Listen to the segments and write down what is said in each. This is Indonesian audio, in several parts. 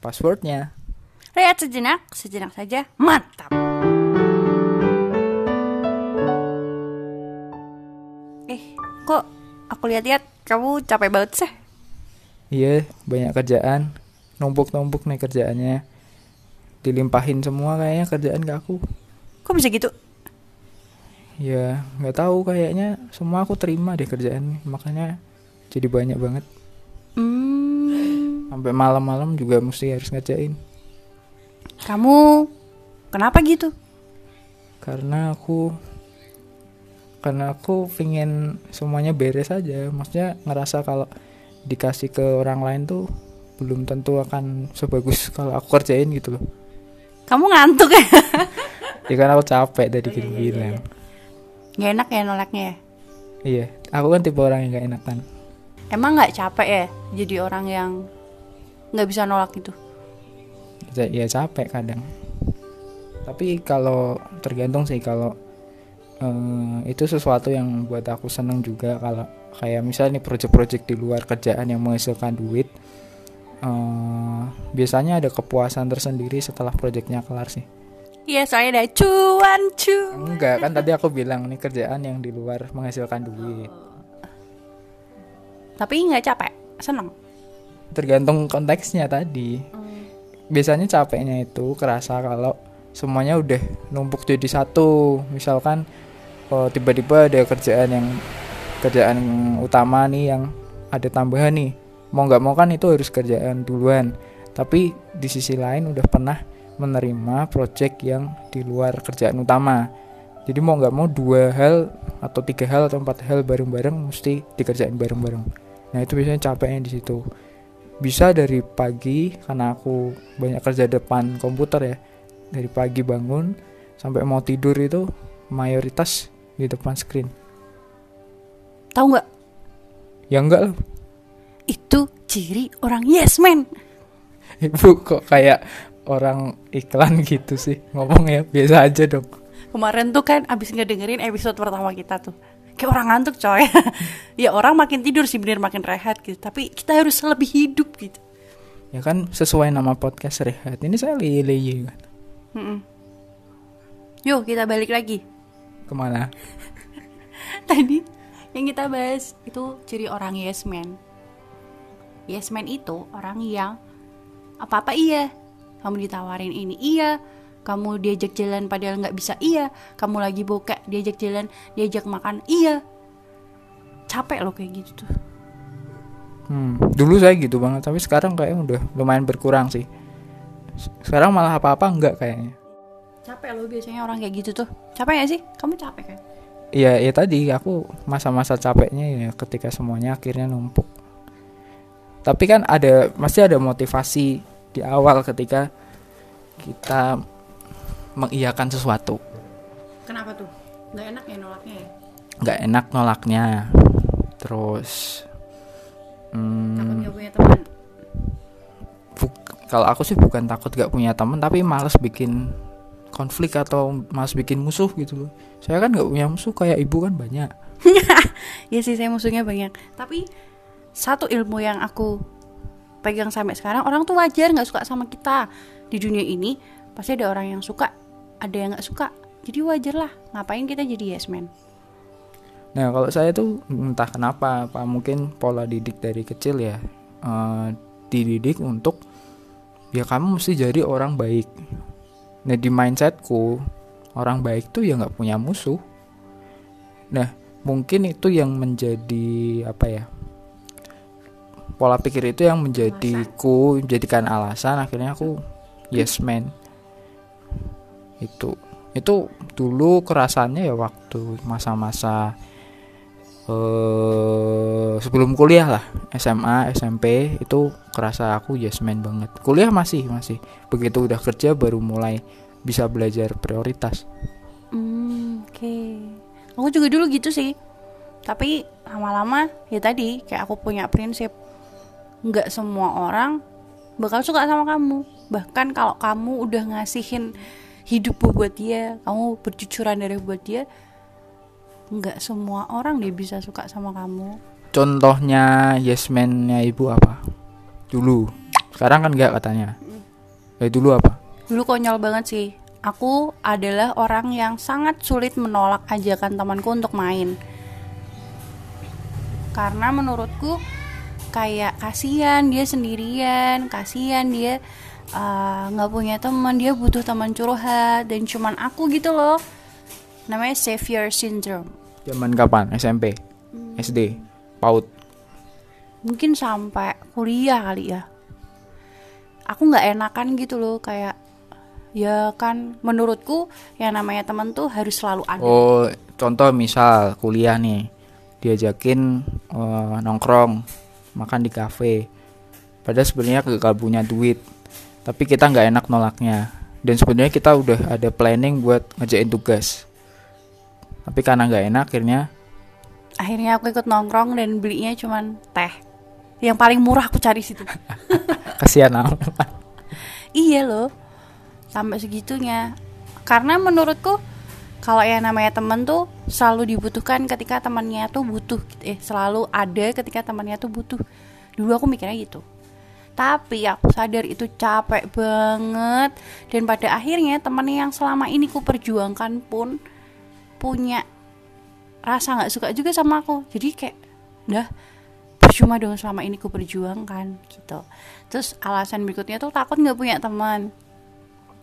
passwordnya. Rehat sejenak, sejenak saja. Mantap. Eh, kok aku lihat-lihat kamu capek banget sih? Iya, banyak kerjaan, numpuk-numpuk nih kerjaannya. Dilimpahin semua kayaknya kerjaan ke aku. Kok bisa gitu? Ya, nggak tahu kayaknya semua aku terima deh kerjaan, makanya jadi banyak banget. Sampai malam-malam juga mesti harus ngerjain. kamu kenapa gitu? Karena aku karena aku pingin semuanya beres aja. Maksudnya ngerasa kalau dikasih ke orang lain tuh belum tentu akan sebagus kalau aku kerjain gitu loh. Kamu ngantuk ya? Ya kan aku capek dari gini-gini. Gak enak ya nolaknya ya? Iya, aku kan tipe orang yang gak enakan. Emang nggak capek ya jadi orang yang nggak bisa nolak gitu? Ya, capek kadang. Tapi kalau tergantung sih kalau eh, itu sesuatu yang buat aku seneng juga kalau kayak misalnya nih project-project di luar kerjaan yang menghasilkan duit. eh, biasanya ada kepuasan tersendiri setelah projectnya kelar sih. Iya, soalnya ada cuan cuan. Enggak kan tadi aku bilang nih kerjaan yang di luar menghasilkan duit. Tapi nggak capek, seneng. Tergantung konteksnya tadi. Biasanya capeknya itu kerasa kalau semuanya udah numpuk jadi satu. Misalkan oh, tiba-tiba ada kerjaan yang kerjaan utama nih yang ada tambahan nih. Mau nggak mau kan itu harus kerjaan duluan. Tapi di sisi lain udah pernah menerima project yang di luar kerjaan utama. Jadi mau nggak mau dua hal atau tiga hal atau empat hal bareng-bareng mesti dikerjain bareng-bareng. Nah itu biasanya capeknya di situ. Bisa dari pagi karena aku banyak kerja depan komputer ya. Dari pagi bangun sampai mau tidur itu mayoritas di depan screen. Tahu nggak? Ya enggak lah. Itu ciri orang yes man. Ibu kok kayak orang iklan gitu sih ngomong ya biasa aja dong. Kemarin tuh kan abis ngedengerin episode pertama kita tuh Kayak orang ngantuk coy Ya orang makin tidur sih bener makin rehat gitu Tapi kita harus lebih hidup gitu Ya kan sesuai nama podcast rehat. Ini saya leye kan. Mm-mm. Yuk kita balik lagi Ke mana? Tadi yang kita bahas itu ciri orang yes man Yes man itu orang yang Apa-apa iya Kamu ditawarin ini iya Kamu diajak jalan padahal nggak bisa iya Kamu lagi bokek diajak jalan Diajak makan iya Capek loh kayak gitu tuh Hmm, dulu saya gitu banget, tapi sekarang kayaknya udah lumayan berkurang sih. Sekarang malah apa-apa enggak kayaknya. Capek loh biasanya orang kayak gitu tuh Capek gak sih? Kamu capek kan? Iya, ya tadi aku masa-masa capeknya ya ketika semuanya akhirnya numpuk. Tapi kan ada masih ada motivasi di awal ketika kita mengiyakan sesuatu. Kenapa tuh? Gak enak ya nolaknya ya? Nggak enak nolaknya. Terus hmm, Takut gak punya teman kalau aku sih bukan takut gak punya teman tapi males bikin konflik atau males bikin musuh gitu loh. Saya kan nggak punya musuh kayak ibu kan banyak. Ya sih saya musuhnya banyak Tapi satu ilmu yang aku pegang sampai sekarang Orang tuh wajar gak suka sama kita Di dunia ini pasti ada orang yang suka Ada yang gak suka Jadi wajar lah Ngapain kita jadi yes man Nah kalau saya tuh entah kenapa, apa mungkin pola didik dari kecil ya eh, dididik untuk ya kamu mesti jadi orang baik. Nah di mindsetku orang baik tuh ya nggak punya musuh. Nah mungkin itu yang menjadi apa ya pola pikir itu yang menjadiku menjadikan alasan akhirnya aku yes man itu itu dulu kerasannya ya waktu masa-masa eh sebelum kuliah lah SMA SMP itu kerasa aku yes man banget kuliah masih masih begitu udah kerja baru mulai bisa belajar prioritas Hmm, oke. Aku juga dulu gitu sih. Tapi lama-lama ya tadi kayak aku punya prinsip nggak semua orang bakal suka sama kamu. Bahkan kalau kamu udah ngasihin hidup buat dia, kamu berjujuran dari buat dia, nggak semua orang dia bisa suka sama kamu. contohnya yes man-nya ibu apa dulu sekarang kan enggak katanya Dari dulu apa? Dulu konyol banget sih. Aku adalah orang yang sangat sulit menolak ajakan temanku untuk main. Karena menurutku kayak kasihan dia sendirian, kasihan dia uh, nggak punya teman, dia butuh teman curhat dan cuman aku gitu loh. Namanya savior syndrome. Zaman kapan? SMP, SD, PAUD. Mungkin sampai kuliah kali ya. Aku nggak enakan gitu loh kayak ya kan menurutku yang namanya teman tuh harus selalu ada. Oh, contoh misal kuliah nih, diajakin uh, nongkrong, makan di kafe. Padahal sebenarnya gak punya duit, tapi kita nggak enak nolaknya. Dan sebenarnya kita udah ada planning buat ngerjain tugas. Tapi karena nggak enak, akhirnya Akhirnya aku ikut nongkrong dan belinya cuman teh. Yang paling murah aku cari situ. kasihan amat. iya loh. Sampai segitunya. Karena menurutku kalau yang namanya temen tuh selalu dibutuhkan ketika temannya tuh butuh eh selalu ada ketika temannya tuh butuh dulu aku mikirnya gitu tapi aku sadar itu capek banget. Dan pada akhirnya teman yang selama ini ku perjuangkan pun punya rasa nggak suka juga sama aku. Jadi kayak dah percuma dong selama ini ku perjuangkan gitu. Terus alasan berikutnya tuh takut nggak punya teman.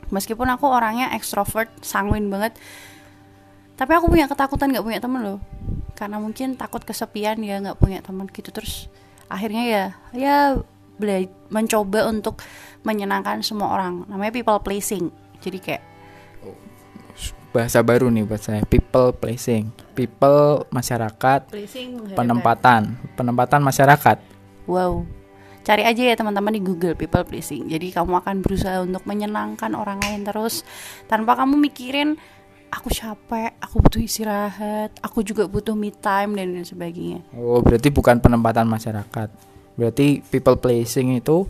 Meskipun aku orangnya ekstrovert sanguin banget. Tapi aku punya ketakutan nggak punya temen loh. Karena mungkin takut kesepian ya nggak punya teman gitu. Terus akhirnya ya ya bela- mencoba untuk menyenangkan semua orang. Namanya people pleasing. Jadi kayak Bahasa baru nih buat saya, people placing. People masyarakat, pleasing penempatan, penempatan masyarakat. wow. Cari aja ya teman-teman di Google people pleasing. Jadi kamu akan berusaha untuk menyenangkan orang lain terus. Tanpa kamu mikirin aku capek aku butuh istirahat aku juga butuh me time dan lain sebagainya. Oh, berarti bukan penempatan masyarakat. Berarti people placing itu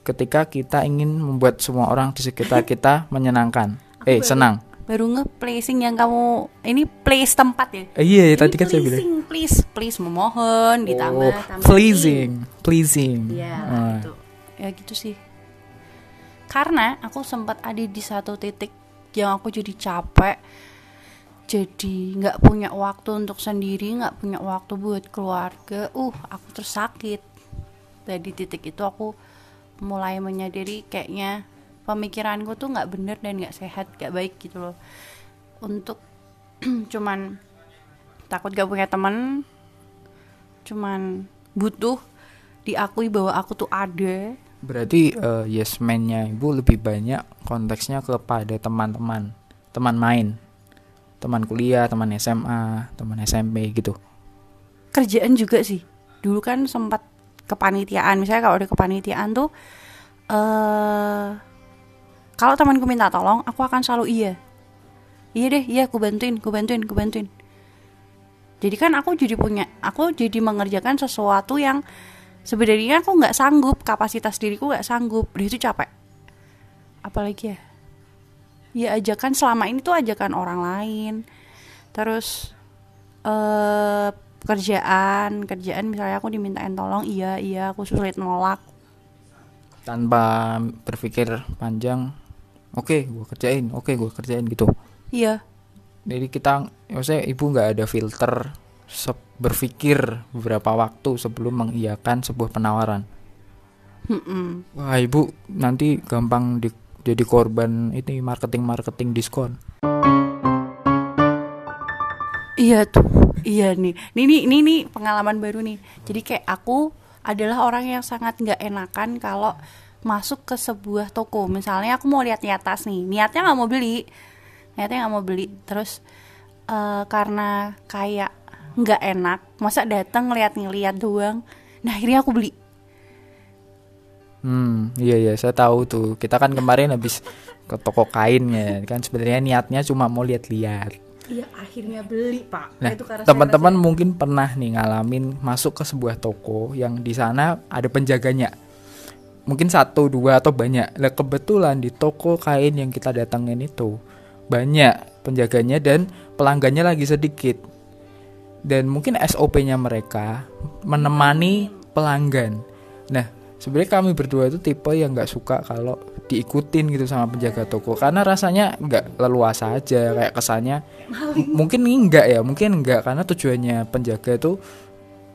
ketika kita ingin membuat semua orang di sekitar kita menyenangkan. Eh, senang. baru nge-placing yang kamu ini place tempat ya Eh, iya, Ini tadi kan saya bilang. pleasing, please please memohon ditambah Oh, tambah pleasing, pleasing. ya Ah. gitu ya gitu sih karena aku sempat ada di satu titik yang aku jadi capek jadi nggak punya waktu untuk sendiri nggak punya waktu buat keluarga uh aku terus sakit dari titik itu aku mulai menyadari kayaknya pemikiranku tuh nggak bener dan nggak sehat nggak baik gitu loh. Untuk cuman takut gak punya teman cuman butuh diakui bahwa aku tuh ada. Berarti eh, yes man-nya Ibu lebih banyak konteksnya kepada teman-teman, teman main, teman kuliah, teman SMA, teman SMP gitu. kerjaan juga sih. Dulu kan sempat kepanitiaan. Misalnya kalau ada kepanitiaan tuh eh kalau temanku minta tolong aku akan selalu iya. Iya deh iya aku bantuin aku bantuin aku bantuin. Jadi kan aku jadi punya aku jadi mengerjakan sesuatu yang sebenarnya aku nggak sanggup kapasitas diriku nggak sanggup. Udah itu capek. Apalagi ya? Ya ajakan selama ini tuh ajakan orang lain. Terus eh kerjaan kerjaan misalnya aku dimintain tolong iya iya aku sulit nolak Tanpa berpikir panjang, oke gue kerjain, oke gue kerjain gitu. iya Jadi kita, maksudnya ibu nggak ada filter berpikir beberapa waktu sebelum mengiyakan sebuah penawaran. Mm-mm. Wah ibu nanti gampang di- jadi korban ini marketing marketing diskon. Iya tuh, iya nih. Nih nih nih pengalaman baru nih. Jadi kayak aku adalah orang yang sangat nggak enakan kalau masuk ke sebuah toko. Misalnya aku mau lihat di atas nih, niatnya nggak mau beli, niatnya nggak mau beli. Terus eh, karena kayak nggak enak, masa datang ngeliat-ngeliat doang. Nah akhirnya aku beli. Hmm, iya iya saya tahu tuh. Kita kan kemarin habis ke toko kain ya, kan sebenarnya niatnya cuma mau lihat-lihat. Iya akhirnya beli pak. Nah, teman-teman mungkin pernah nih ngalamin masuk ke sebuah toko yang di sana ada penjaganya. Mungkin satu, dua atau banyak. Lah kebetulan di toko kain yang kita datangin itu banyak penjaganya dan pelanggannya lagi sedikit. Dan mungkin SOP-nya mereka menemani pelanggan. Nah, sebenarnya kami berdua itu tipe yang nggak suka kalau diikutin gitu sama penjaga toko. Karena rasanya nggak leluasa aja kayak kesannya mungkin enggak ya mungkin enggak karena tujuannya penjaga itu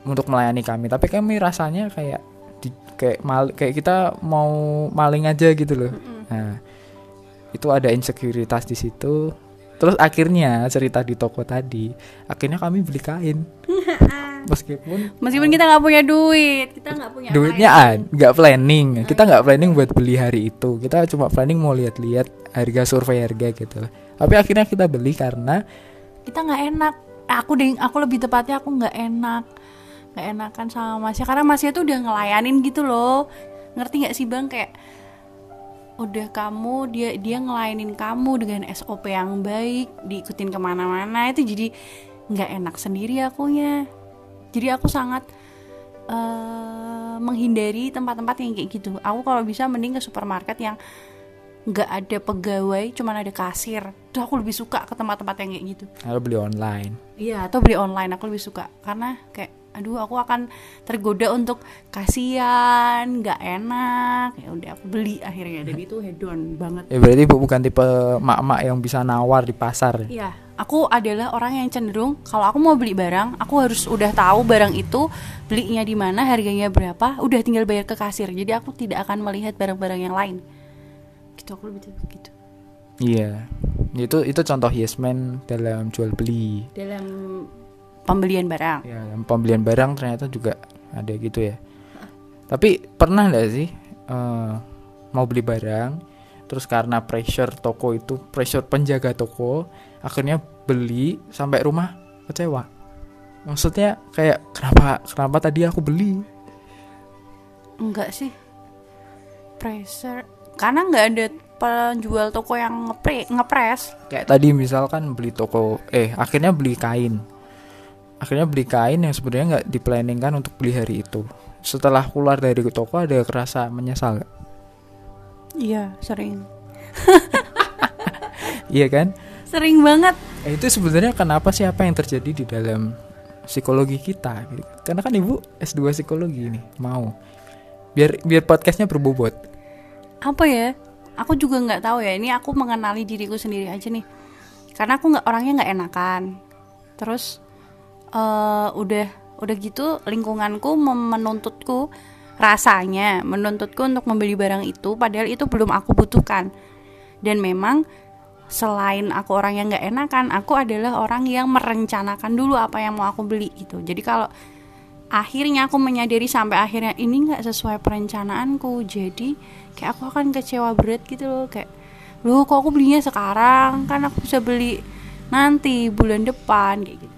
untuk melayani kami. Tapi kami rasanya kayak di, kayak mal, kayak kita mau maling aja gitu loh. Nah itu ada insekuritas di situ terus akhirnya cerita di toko tadi akhirnya kami beli kain. Meskipun Meskipun kita nggak punya duit, kita nggak punya duitnya kain. an nggak planning. Kita nggak planning buat beli hari itu. Kita cuma planning mau lihat-lihat harga survei harga gitu tapi akhirnya kita beli karena kita nggak enak. Aku deh, aku lebih tepatnya aku nggak enak, nggak enakan sama Masnya karena Masnya tuh udah ngelayanin gitu loh. Ngerti nggak sih bang? Kayak udah kamu dia dia ngelayanin kamu dengan SOP yang baik, diikutin ke mana-mana itu jadi nggak enak sendiri akunya. Jadi aku sangat eh, menghindari tempat-tempat yang kayak gitu. Aku kalau bisa mending ke supermarket yang nggak ada pegawai, cuman ada kasir. Tuh aku lebih suka ke tempat-tempat yang kayak gitu. kalau beli online Iya, atau beli online aku lebih suka karena kayak aduh aku akan tergoda untuk kasihan, nggak enak. Ya udah aku beli akhirnya dan itu hedon banget. ya berarti bu bukan tipe mak-mak yang bisa nawar di pasar Iya, aku adalah orang yang cenderung kalau aku mau beli barang, aku harus udah tahu barang itu belinya di mana, harganya berapa, udah tinggal bayar ke kasir. Jadi aku tidak akan melihat barang-barang yang lain. Gitu aku lebih gitu. iya itu itu contoh yes man dalam jual beli Dalam pembelian barang. ya pembelian barang ternyata juga ada gitu ya tapi pernah nggak sih eh, mau beli barang terus karena pressure toko itu pressure penjaga toko akhirnya beli sampai rumah kecewa maksudnya kayak kenapa kenapa tadi aku beli Enggak sih. Pressure karena nggak ada penjual toko yang ngepre ngepres. kayak tadi misalkan beli toko eh akhirnya beli kain akhirnya beli kain yang sebenarnya nggak diplanningkan untuk beli hari itu setelah keluar dari toko ada kerasa menyesal nggak? Iya, sering. iya kan Sering banget. Eh, itu sebenarnya kenapa sih apa yang terjadi di dalam psikologi kita gitu. karena kan ibu S2 psikologi nih mau biar biar podcastnya berbobot Apa ya? Aku juga nggak tahu ya. Ini aku mengenali diriku sendiri aja nih. Karena aku nggak orangnya nggak enakan. Terus eh udah udah gitu lingkunganku menuntutku rasanya menuntutku untuk membeli barang itu padahal itu belum aku butuhkan. Dan memang selain aku orang yang nggak enakan, aku adalah orang yang merencanakan dulu apa yang mau aku beli gitu. Jadi kalau akhirnya aku menyadari sampai akhirnya ini nggak sesuai perencanaanku, jadi kayak aku akan kecewa berat gitu loh kayak loh kok aku belinya sekarang kan aku bisa beli nanti bulan depan kayak gitu.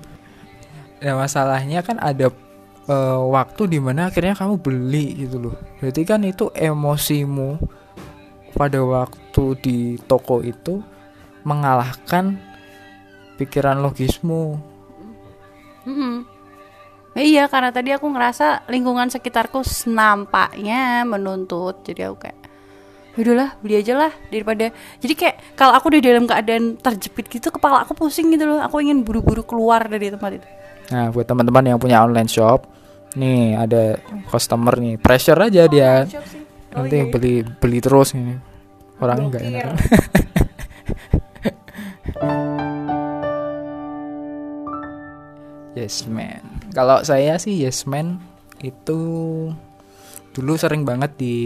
Nah masalahnya kan ada eh, waktu di mana akhirnya kamu beli gitu loh. Berarti kan itu emosimu pada waktu di toko itu mengalahkan pikiran logismu. Mm-mm. Ya iya karena tadi aku ngerasa lingkungan sekitarku nampaknya menuntut jadi aku kayak Yaudahlah beli aja lah daripada Jadi kayak kalau aku udah dalam keadaan terjepit gitu Kepala aku pusing gitu loh Aku ingin buru-buru keluar dari tempat itu Nah buat teman-teman yang punya online shop, nih ada customer nih pressure aja dia. Nanti beli beli terus ini. Orang enggak enak. yes man. Kalau saya sih yes man itu dulu sering banget di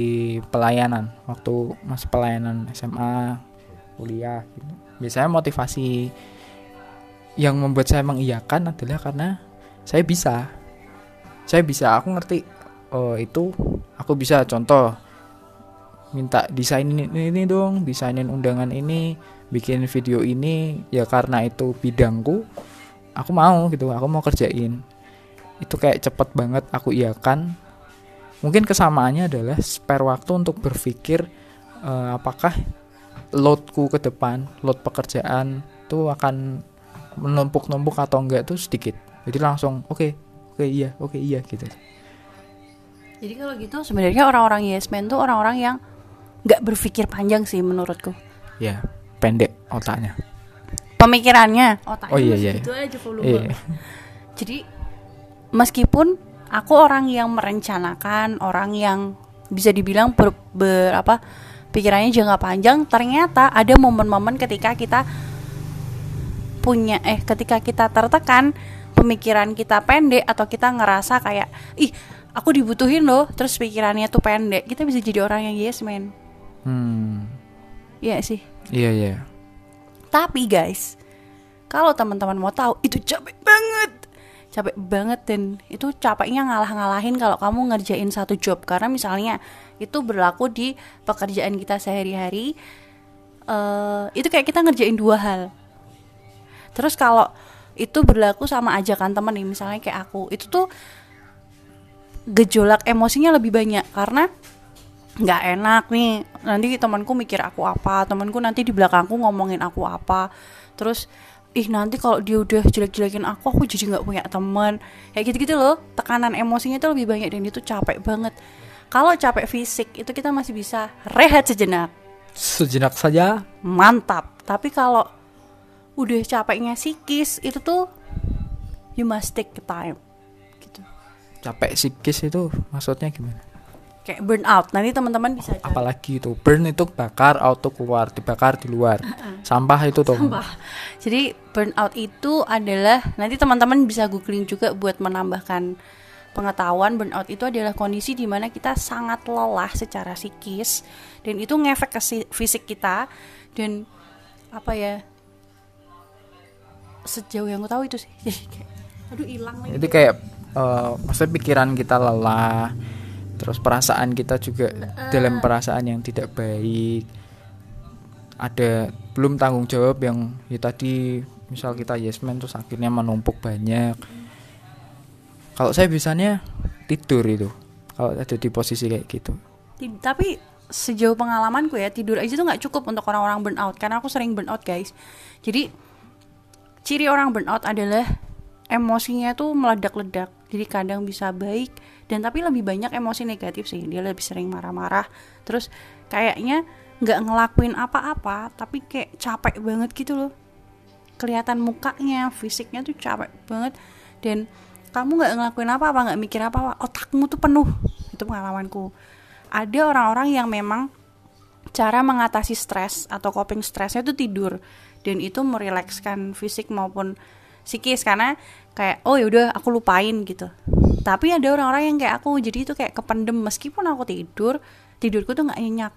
pelayanan waktu masih pelayanan SMA kuliah gitu. biasanya motivasi yang membuat saya mengiyakan adalah karena saya bisa. Saya bisa aku ngerti oh itu aku bisa. Contoh minta desain ini, ini dong desainin undangan ini bikin video ini ya karena itu bidangku aku mau gitu aku mau kerjain. Itu kayak cepet banget aku iakan. Mungkin kesamaannya adalah spare waktu untuk berpikir eh, apakah loadku ke depan load pekerjaan itu akan menumpuk-numpuk atau enggak tuh sedikit jadi langsung oke oke iya oke iya gitu Jadi kalau gitu sebenarnya orang-orang yes man tuh orang-orang yang nggak berpikir panjang sih menurutku. ya pendek otaknya Pemikirannya. Otaknya Oh, iya, iya. gitu aja volume. iya Jadi meskipun aku orang yang merencanakan, orang yang bisa dibilang ber, ber apa pikirannya jangka panjang ternyata ada momen-momen ketika kita punya eh ketika kita tertekan pemikiran kita pendek atau kita ngerasa kayak ih aku dibutuhin loh terus pikirannya tuh pendek kita bisa jadi orang yang yes man hmm. Iya sih. Iya iya. Tapi guys kalau teman-teman mau tahu itu capek banget. Capek banget dan itu capeknya ngalah-ngalahin kalau kamu ngerjain satu job. Karena misalnya itu berlaku di pekerjaan kita sehari-hari eh itu kayak kita ngerjain dua hal terus kalau itu berlaku sama ajakan temen nih misalnya kayak aku itu tuh gejolak emosinya lebih banyak karena nggak enak nih. Nanti temanku mikir aku apa temanku nanti di belakangku ngomongin aku apa. Terus ih nanti kalau dia udah jelek-jelekin aku aku jadi nggak punya teman. Kayak gitu-gitu loh tekanan emosinya itu lebih banyak dan itu capek banget. Kalau capek fisik itu kita masih bisa rehat sejenak. Sejenak saja. Mantap. Tapi kalau udah capeknya psikis itu tuh you must take time gitu. Capek psikis itu maksudnya gimana? Kayak burnout nanti teman-teman bisa cari. apalagi itu burn itu bakar auto keluar dibakar di luar. Sampah itu tuh. Sampah. Jadi burnout itu adalah nanti teman-teman bisa googling juga buat menambahkan pengetahuan burnout itu adalah kondisi di mana kita sangat lelah secara psikis dan itu ngefek ke si- fisik kita dan apa ya sejauh yang gue tahu itu sih. Jadi kayak aduh hilang lagi. Itu kayak eh, maksudnya pikiran kita lelah terus perasaan kita juga dalam perasaan yang tidak baik. Ada belum tanggung jawab yang ya tadi misal kita yes man terus akhirnya menumpuk banyak. Kalau saya bisanya tidur itu kalau ada di posisi kayak gitu. Tapi sejauh pengalamanku ya tidur aja tuh nggak cukup untuk orang-orang burnout karena aku sering burnout guys. Jadi ciri orang burnout adalah emosinya tuh meledak-ledak. Jadi kadang bisa baik dan tapi lebih banyak emosi negatif sih. Dia lebih sering marah-marah. Terus kayaknya nggak ngelakuin apa-apa tapi kayak capek banget gitu loh. Kelihatan mukanya fisiknya tuh capek banget. Dan kamu nggak ngelakuin apa-apa nggak mikir apa-apa otakmu tuh penuh. Itu pengalamanku. Ada orang-orang yang memang cara mengatasi stres atau coping stresnya itu tidur dan itu merilekskan fisik maupun psikis karena kayak oh yaudah aku lupain gitu. Tapi ada orang-orang yang kayak aku jadi itu kayak kependem meskipun aku tidur tidurku tuh nggak nyenyak.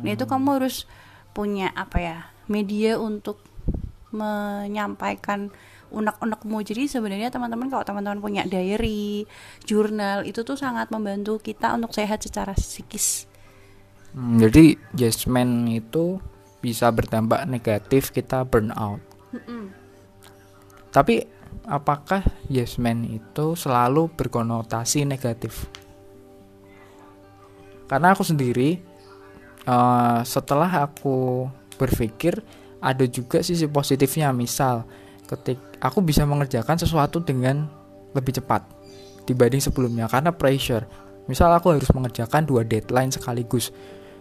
Nah itu kamu harus punya apa ya media untuk menyampaikan unek-unekmu. Jadi sebenarnya teman-teman kalau teman-teman punya diary jurnal itu tuh sangat membantu kita untuk sehat secara psikis Hmm, jadi man itu bisa berdampak negatif kita burn out tapi apakah man itu selalu berkonotasi negatif? Karena aku sendiri eh, setelah aku berpikir ada juga sisi positifnya. Misal, ketik aku bisa mengerjakan sesuatu dengan lebih cepat dibanding sebelumnya karena pressure. Misal aku harus mengerjakan dua deadline sekaligus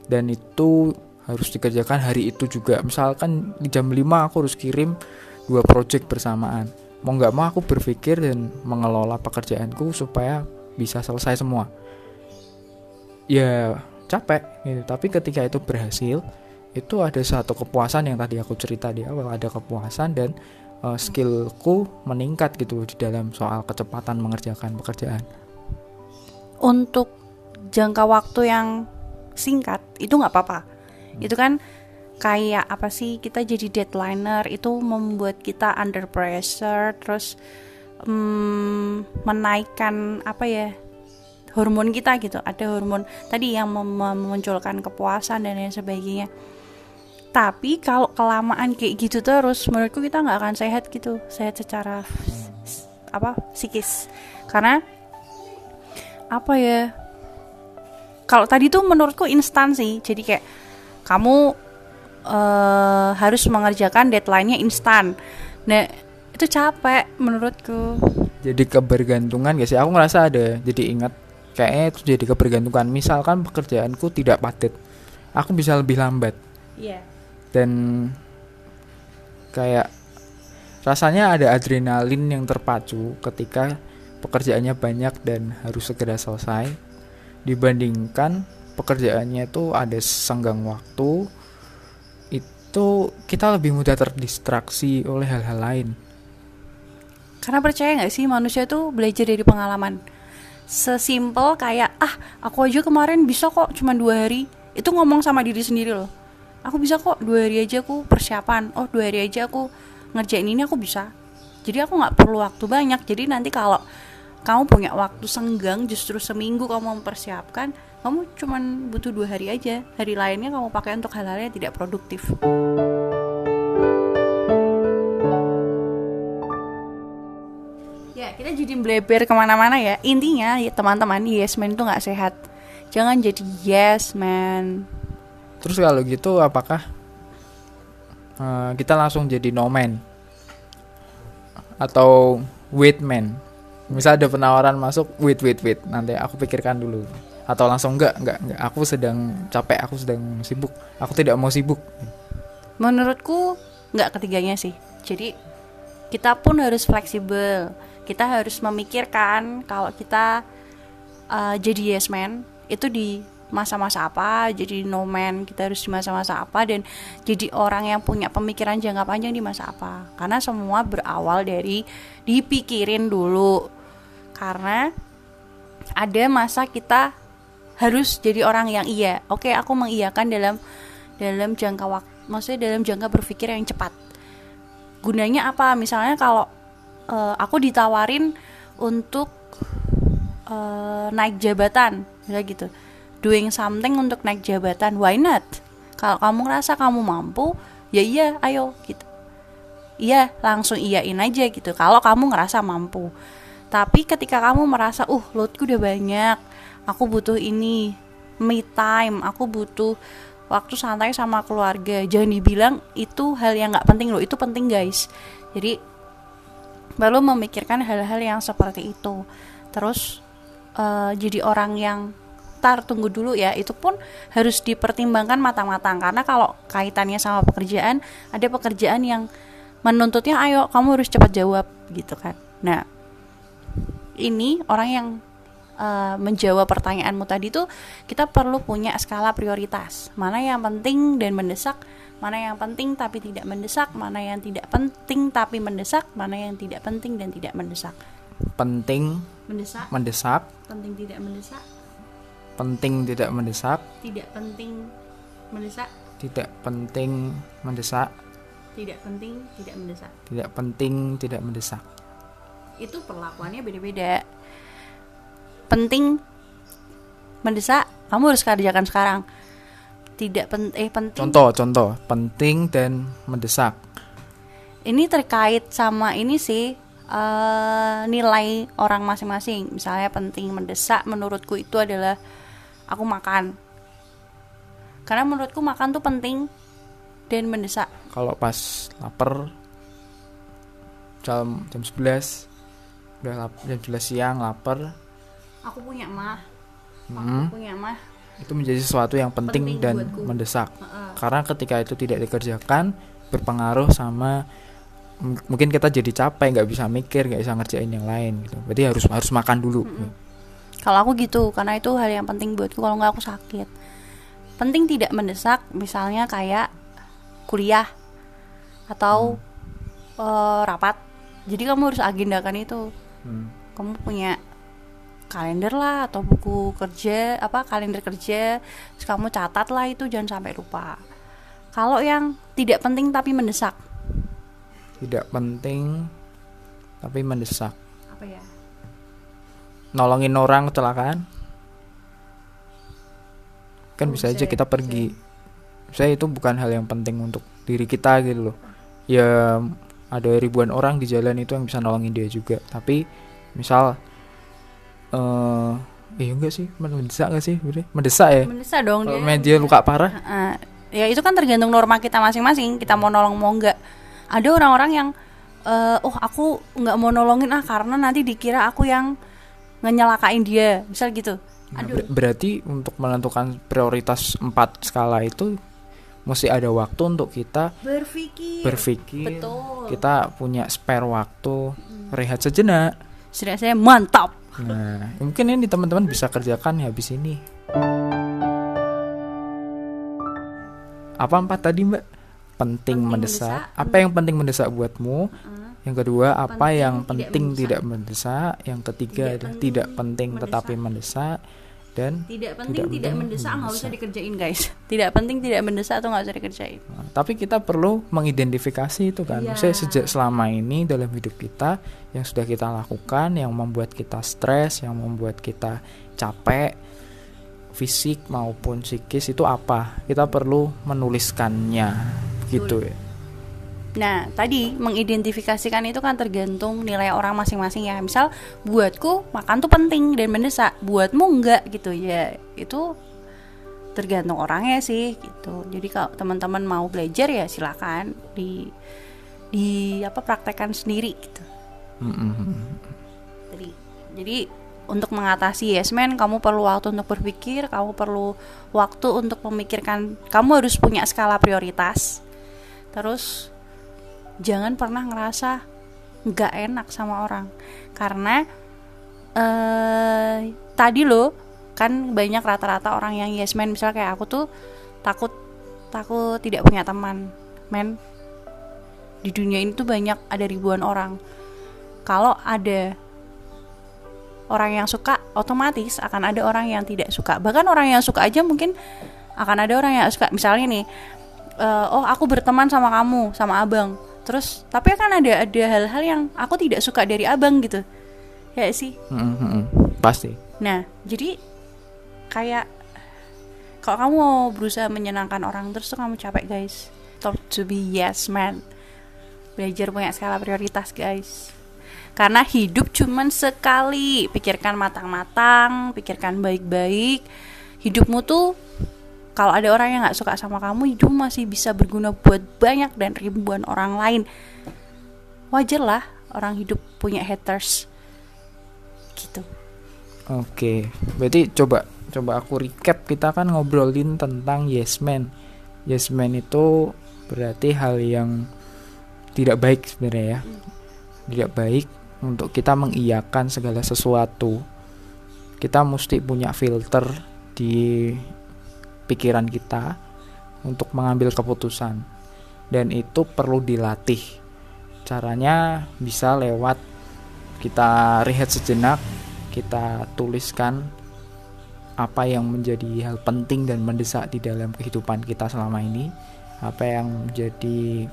dan itu harus dikerjakan hari itu juga. Misalkan di jam 5 aku harus kirim dua project bersamaan. Mau nggak mau aku berpikir dan mengelola pekerjaanku supaya bisa selesai semua. Ya capek gitu. Tapi ketika itu berhasil itu ada satu kepuasan yang tadi aku cerita di awal. Ada kepuasan dan uh, skillku meningkat gitu di dalam soal kecepatan mengerjakan pekerjaan. Untuk jangka waktu yang singkat itu nggak apa-apa. Itu kan kayak apa sih kita jadi deadlineer itu membuat kita under pressure terus mm, menaikkan apa ya hormon kita gitu. Ada hormon tadi yang mem- memunculkan kepuasan dan lain sebagainya. Tapi kalau kelamaan kayak gitu terus menurutku kita nggak akan sehat gitu sehat secara s- apa psikis. Karena apa ya kalau tadi tuh menurutku instan sih. Jadi kayak kamu eh, harus mengerjakan deadline-nya instan. Nah itu capek menurutku. Jadi kebergantungan guys ya aku ngerasa ada jadi ingat kayaknya itu jadi kebergantungan. Misalkan pekerjaanku tidak padat aku bisa lebih lambat. Iya. Dan kayak rasanya ada adrenalin yang terpacu ketika pekerjaannya banyak dan harus segera selesai dibandingkan pekerjaannya itu ada senggang waktu itu kita lebih mudah terdistraksi oleh hal-hal lain Karena percaya nggak sih manusia tuh belajar dari pengalaman. Sesimpel kayak ah aku aja kemarin bisa kok cuma dua hari. Itu ngomong sama diri sendiri loh. Aku bisa kok dua hari aja aku persiapan. Oh dua hari aja aku ngerjain ini aku bisa. Jadi aku nggak perlu waktu banyak. Jadi nanti kalau kamu punya waktu senggang justru seminggu kamu mempersiapkan, kamu cuman butuh dua hari aja. Hari lainnya kamu pakai untuk hal-hal yang tidak produktif. Ya, kita jadi bleber ke mana-mana ya. Intinya, ya, teman-teman, yes man itu nggak sehat. Jangan jadi yes man. terus kalau gitu apakah eh, kita langsung jadi no man atau wait man misal ada penawaran masuk wait wait wait. Nanti aku pikirkan dulu. Atau langsung enggak enggak enggak. Aku sedang capek aku sedang sibuk. Aku tidak mau sibuk. Menurutku nggak ketiganya sih. Jadi kita pun harus fleksibel. Kita harus memikirkan kalau kita uh, jadi yes man itu di masa-masa apa, jadi no man kita harus di masa-masa apa dan jadi orang yang punya pemikiran jangka panjang di masa apa. Karena semua berawal dari dipikirin dulu. Karena ada masa kita harus jadi orang yang iya. Oke, aku mengiyakan dalam dalam jangka waktu, maksudnya dalam jangka berpikir yang cepat. Gunanya apa? Misalnya kalau eh, aku ditawarin untuk eh, naik jabatan, gitu, doing something untuk naik jabatan, why not? Kalau kamu ngerasa kamu mampu, ya iya, ayo gitu. Iya, langsung iyain aja gitu. Kalau kamu ngerasa mampu. Tapi ketika kamu merasa, uh, loadku udah banyak, aku butuh ini, me time, aku butuh waktu santai sama keluarga. Jangan dibilang itu hal yang nggak penting loh, itu penting guys. Jadi baru memikirkan hal-hal yang seperti itu. Terus eh, jadi orang yang tar tunggu dulu ya. Itu pun harus dipertimbangkan matang-matang. Karena kalau kaitannya sama pekerjaan ada pekerjaan yang menuntutnya ayo kamu harus cepat jawab gitu kan. Nah ini orang yang uh, menjawab pertanyaanmu tadi tuh kita perlu punya skala prioritas. Mana yang penting dan mendesak mana yang penting tapi tidak mendesak mana yang tidak penting tapi mendesak mana yang tidak penting dan tidak mendesak. Penting mendesak. mendesak. Penting tidak mendesak penting tidak mendesak. Tidak penting mendesak. Tidak penting mendesak. Tidak penting tidak mendesak. Tidak penting tidak mendesak. Itu perlakuannya beda-beda. Penting mendesak kamu harus kerjakan sekarang. Tidak pen eh penting contoh contoh. Penting dan mendesak. Ini terkait sama ini sih eh, nilai orang masing-masing. Misalnya penting mendesak menurutku itu adalah aku makan. Karena menurutku makan tuh penting dan mendesak. Kalau pas lapar jam jam 11 udah lap, jam 11 siang lapar. Aku punya mah. Hmm, aku punya mah. Itu menjadi sesuatu yang penting, Penting dan buatku. mendesak. Heeh. karena ketika itu tidak dikerjakan berpengaruh sama mungkin kita jadi capek nggak bisa mikir nggak bisa ngerjain yang lain gitu. Berarti harus harus makan dulu Kalau aku gitu, karena itu hal yang penting buatku kalau nggak aku sakit. Penting tidak mendesak, misalnya kayak kuliah atau eh, rapat. Jadi kamu harus agendakan itu. Hmm. Kamu punya kalender lah atau buku kerja apa kalender kerja terus kamu catat lah itu jangan sampai lupa kalau yang tidak penting tapi mendesak tidak penting tapi mendesak apa ya nolongin orang kecelakaan kan? Oh, bisa aja ya, kita pergi. saya itu bukan hal yang penting untuk diri kita gitu loh. Ya ada ribuan orang di jalan itu yang bisa nolongin dia juga. Tapi misal eh iya enggak sih? Mendesak enggak sih? Mendesak ya? Mendesak dong dia. dia luka parah. Heeh. ya itu kan tergantung norma kita masing-masing. Kita mau nolong mau enggak. Ada orang-orang yang eh, oh aku nggak mau nolongin ah karena nanti dikira aku yang ngenyelakain dia misal gitu Nah, aduh ber- berarti untuk menentukan prioritas empat skala itu mesti ada waktu untuk kita berpikir berpikir betul kita punya spare waktu rehat sejenak sudah saya mantap Nah, mungkin ini teman-teman bisa kerjakan ya habis ini. Apa empat tadi mbak? Penting, Penting mendesak. mendesak. Apa yang penting mendesak buatmu? Yang kedua, apa Penting, yang tidak penting mendesak. tidak mendesak? Yang ketiga Tidak adalah tidak penting tetapi mendesak. mendesak. Dan Tidak penting, Tidak tidak, mendesak, nggak usah mendesak. dikerjain guys. Tidak penting, tidak mendesak atau nggak usah dikerjain. Nah, tapi kita perlu mengidentifikasi itu kan. Iya. Maksudnya sejak selama ini dalam hidup kita yang sudah kita lakukan yang membuat kita stres, yang membuat kita capek fisik maupun psikis itu apa? Kita perlu menuliskannya gitu ya. Nah, tadi mengidentifikasikan itu kan tergantung nilai orang masing-masing ya. Misal buatku makan tuh penting dan mendesak, buatmu enggak gitu ya. Itu tergantung orangnya sih gitu. Jadi kalau teman-teman mau belajar ya silakan di di apa praktekkan sendiri gitu. Jadi jadi untuk mengatasi yes man kamu perlu waktu untuk berpikir, kamu perlu waktu untuk memikirkan, kamu harus punya skala prioritas. Terus jangan pernah ngerasa nggak enak sama orang. Karena eh tadi lo kan banyak rata-rata orang yang yes man. Misalnya kayak aku tuh takut takut tidak punya teman men. Di dunia ini tuh banyak ada ribuan orang. Kalau ada orang yang suka otomatis akan ada orang yang tidak suka. Bahkan orang yang suka aja mungkin akan ada orang yang suka. Misalnya nih eh, oh aku berteman sama kamu sama abang terus tapi kan ada ada hal-hal yang aku tidak suka dari abang gitu. Ya sih. Mm-mm, mm-mm. Pasti. nah jadi kayak kalau kamu mau berusaha menyenangkan orang terus tuh kamu capek guys. Stop to be yes man. Belajar punya skala prioritas guys. Karena hidup cuman sekali. Pikirkan matang-matang pikirkan baik-baik. Hidupmu tuh kalau ada orang yang nggak suka sama kamu hidup masih bisa berguna buat banyak dan ribuan orang lain wajar lah orang hidup punya haters gitu Oke, berarti coba coba aku recap kita kan ngobrolin tentang yes man. Yes man itu berarti hal yang tidak baik sebenarnya ya. Tidak baik untuk kita mengiyakan segala sesuatu. Kita mesti punya filter di pikiran kita untuk mengambil keputusan. Dan itu perlu dilatih. Caranya bisa lewat kita rehat sejenak kita tuliskan apa yang menjadi hal penting dan mendesak di dalam kehidupan kita selama ini apa yang menjadi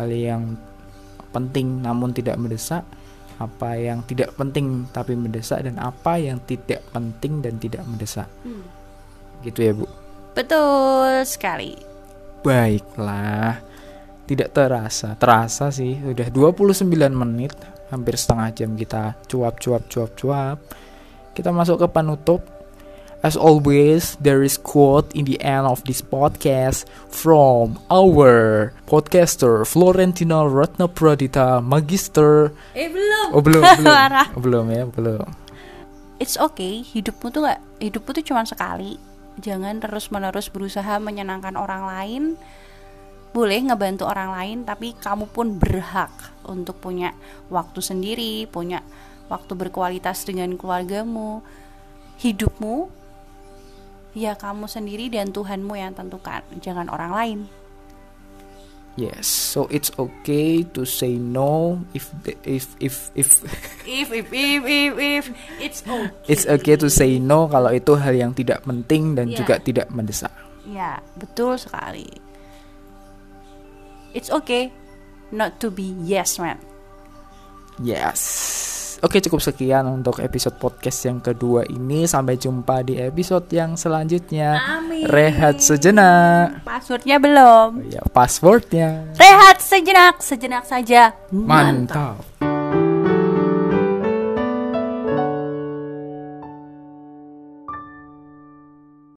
hal yang penting namun tidak mendesak apa yang tidak penting tapi mendesak dan apa yang tidak penting dan tidak mendesak gitu ya bu? Betul sekali. Baiklah. Tidak terasa. Terasa sih. Udah 29 menit. Hampir setengah jam kita cuap cuap cuap cuap kita masuk ke penutup. As always, there is quote in the end of this podcast from our podcaster Florentina Ratna Pradita Magister. eh belum. Oh belum belum. Oh, belum ya belum. it's okay. Hidupmu tuh nggak hidupmu tuh cuma sekali jangan terus menerus berusaha menyenangkan orang lain. Boleh ngebantu orang lain tapi kamu pun berhak untuk punya waktu sendiri punya waktu berkualitas dengan keluargamu hidupmu ya kamu sendiri dan Tuhanmu yang tentukan jangan orang lain Yes, so it's okay to say no if the, if if if if if if if if it's okay it's okay to say no kalau itu hal yang tidak penting dan Iya. juga tidak mendesak. Ya, betul sekali. It's okay not to be yes man. Yes. Oke cukup sekian untuk episode podcast yang kedua ini Sampai jumpa di episode yang selanjutnya Amin. Rehat sejenak Passwordnya belum. Oh Ya passwordnya Rehat sejenak, sejenak saja. Mantap